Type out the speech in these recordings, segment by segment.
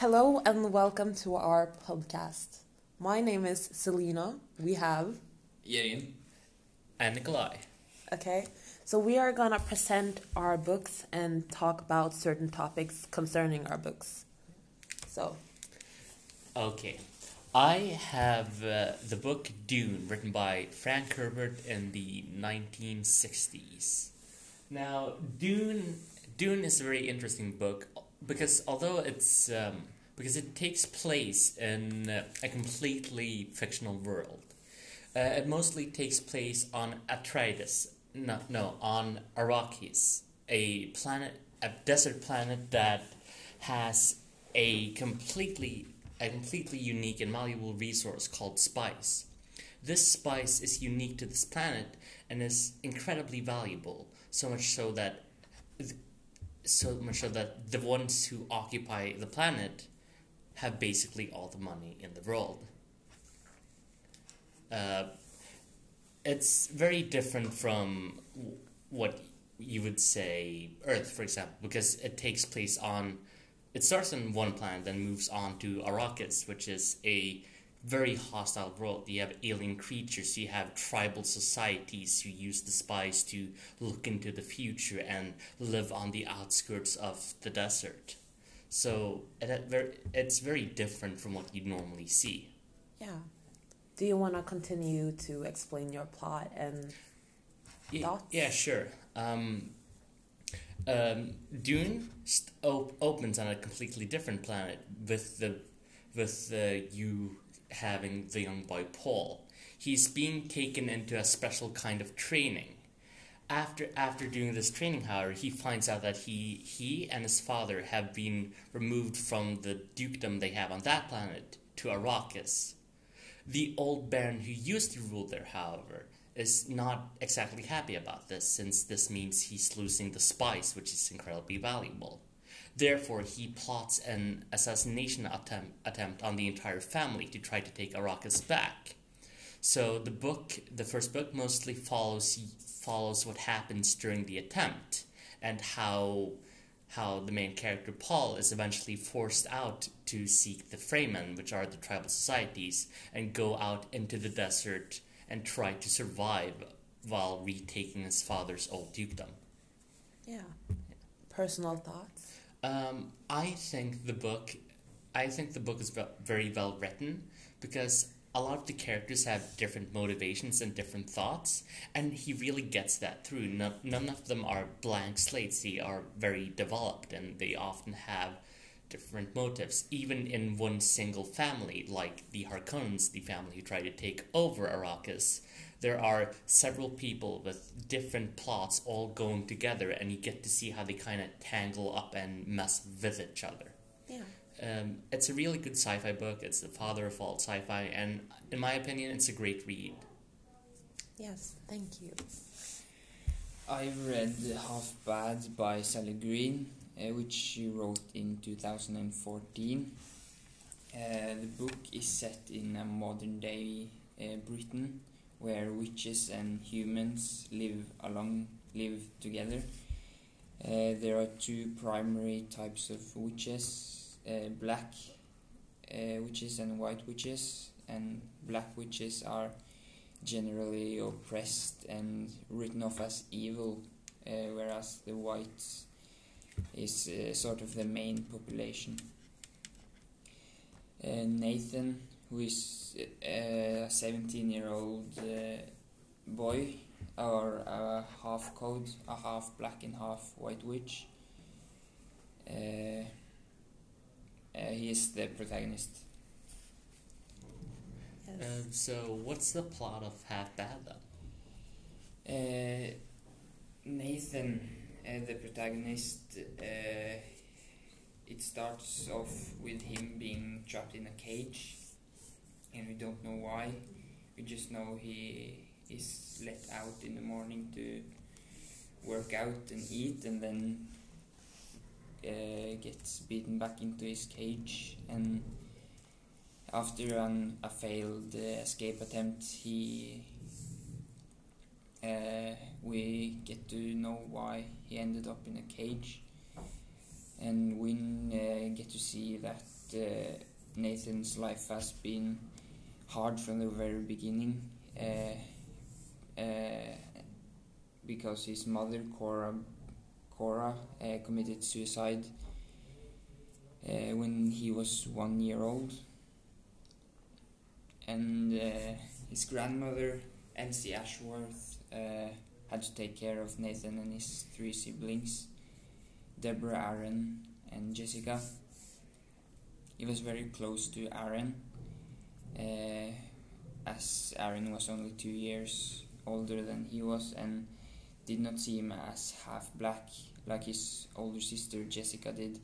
Hello and welcome to our podcast. My name is Selena. We have, Jørgen and Nikolai. okay, so we are gonna present our books and talk about certain topics concerning our books. So, Okay, I have uh, the book Dune, written by Frank Herbert in the 1960s. Now, Dune, Dune is a very interesting book because although it's um, because it takes place in uh, a completely fictional world, uh, it mostly takes place on Atreides. No, no, on Arrakis, a planet, a desert planet that has a completely a completely unique and valuable resource called spice. This spice is unique to this planet and is incredibly valuable, so much so that so much so that the ones who occupy the planet have basically all the money in the world. Uh, it's very different from what you would say Earth, for example, because it takes place on. It starts on one planet, then moves on to Arrakis, which is a very hostile world. You have alien creatures, you have tribal societies who use the spice to look into the future and live on the outskirts of the desert. So it, had ver- it's very different from what you'd normally see. yeah. Do you wanna continue to explain your plot and Ye- Thoughts? Yeah, sure. Um, um, Dune op- opens on a completely different planet with the with uh, you having the young boy Paul. He's being taken into a special kind of training. After after doing this training, however, he finds out that he he and his father have been removed from the dukedom they have on that planet to Arrakis. The old baron who used to rule there, however, is not exactly happy about this, since this means he's losing the spice, which is incredibly valuable. Therefore, he plots an assassination attempt, attempt on the entire family to try to take Arrakis back. So the book, the first book, mostly follows follows what happens during the attempt and how how the main character Paul is eventually forced out to seek the Fremen, which are the tribal societies, and go out into the desert and try to survive while retaking his father's old dukedom. yeah, personal thoughts? Um, I think the book, I think the book is very well written because a lot of the characters have different motivations and different thoughts, and he really gets that through. None, none of them are blank slates. They are very developed, and they often have different motives. Even in one single family, like the Harkonnens, the family who try to take over Arrakis, there are several people with different plots all going together, and you get to see how they kind of tangle up and mess with each other. Yeah. Um, it's a really good sci-fi book. It's the father of all sci-fi, and in my opinion, it's a great read. Yes, thank you. I read Half Bad by Sally Green, uh, which she wrote in 2014. Uh, the book is set in a modern day uh, Britain where witches and humans live along live together. Uh, there are two primary types of witches uh, black uh, witches and white witches, and black witches are generally oppressed and written off as evil, uh, whereas the white is uh, sort of the main population. Uh, Nathan, who is uh, a 17 year old uh, boy, or a half code, a half black and half white witch, uh, uh, he is the protagonist. Yes. Um, so, what's the plot of Half Bad then? Uh, Nathan, uh, the protagonist, uh, it starts off with him being trapped in a cage, and we don't know why. We just know he is let out in the morning to work out and eat, and then uh, gets beaten back into his cage. And after an, a failed uh, escape attempt, he uh, we get to know why he ended up in a cage, and we uh, get to see that uh, Nathan's life has been hard from the very beginning. Uh, uh, because his mother Cora Cora uh, committed suicide when he was one year old, and his grandmother Elsie Ashworth had to take care of Nathan and his three siblings, Deborah, Arran, and Jessica. He was very close to Aaron, uh, as Arran was only two years older than he was, and did not see him as half black like his older sister Jessica did,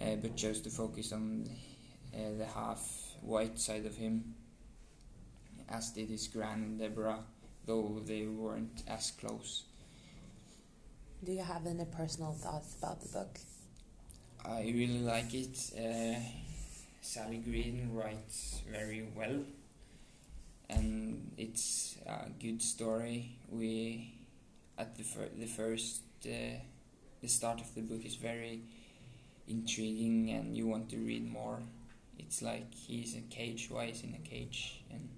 uh, but chose to focus on uh, the half white side of him, as did his grand Deborah, though they weren't as close. Do you have any personal thoughts about the book? I really like it. Uh, Sally Green writes very well, and it's a good story. We at the fir- the first uh, the start of the book is very intriguing, and you want to read more. It's like he's in a cage. Why is in a cage? And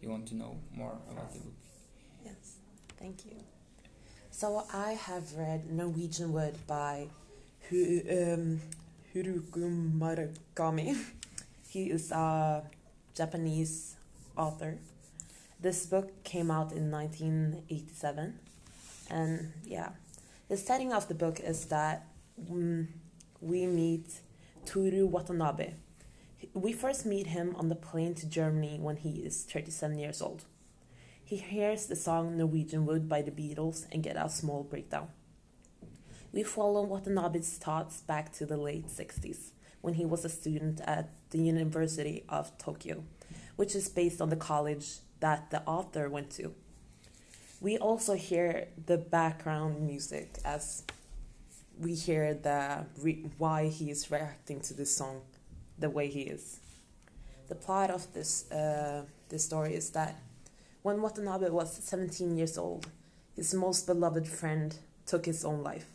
you want to know more about the book. Yes, thank you. So I have read Norwegian Wood by who um, Murakami. He is a Japanese author. This book came out in 1987. And yeah, the setting of the book is that mm, we meet Toru Watanabe. We first meet him on the plane to Germany when he is 37 years old. He hears the song Norwegian Wood by the Beatles and get a small breakdown. We follow Watanabe's thoughts back to the late 60s when he was a student at the University of Tokyo, which is based on the college that the author went to. We also hear the background music as we hear the re- why he is reacting to this song the way he is. The plot of this uh, this story is that when Watanabe was 17 years old, his most beloved friend took his own life.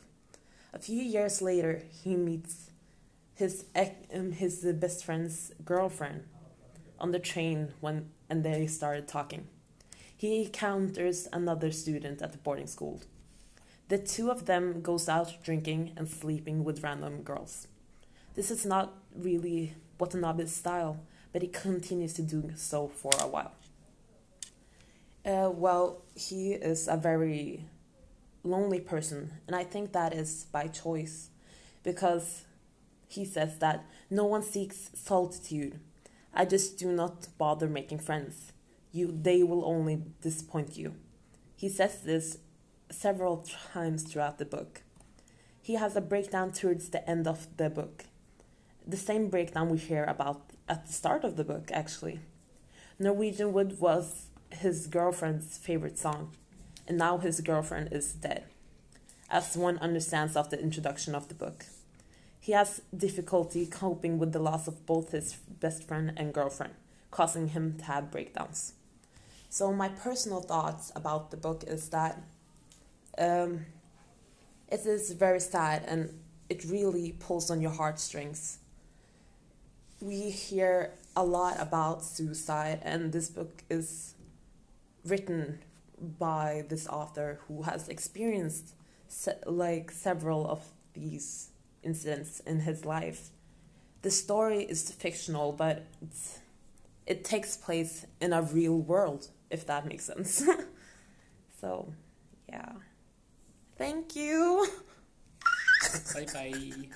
A few years later, he meets his ec- um, his best friend's girlfriend on the train when and they started talking. He encounters another student at the boarding school. The two of them goes out drinking and sleeping with random girls. This is not really Watanabe's style, but he continues to do so for a while. Uh, well, he is a very lonely person, and I think that is by choice because he says that no one seeks solitude. I just do not bother making friends. You, they will only disappoint you. He says this several times throughout the book. He has a breakdown towards the end of the book. The same breakdown we hear about at the start of the book, actually. Norwegian Wood was his girlfriend's favorite song, and now his girlfriend is dead, as one understands after the introduction of the book. He has difficulty coping with the loss of both his best friend and girlfriend, causing him to have breakdowns. So, my personal thoughts about the book is that um, it is very sad and it really pulls on your heartstrings. We hear a lot about suicide, and this book is written by this author who has experienced se- like several of these incidents in his life. The story is fictional, but it takes place in a real world, if that makes sense. so, yeah. Thank you. Bye bye.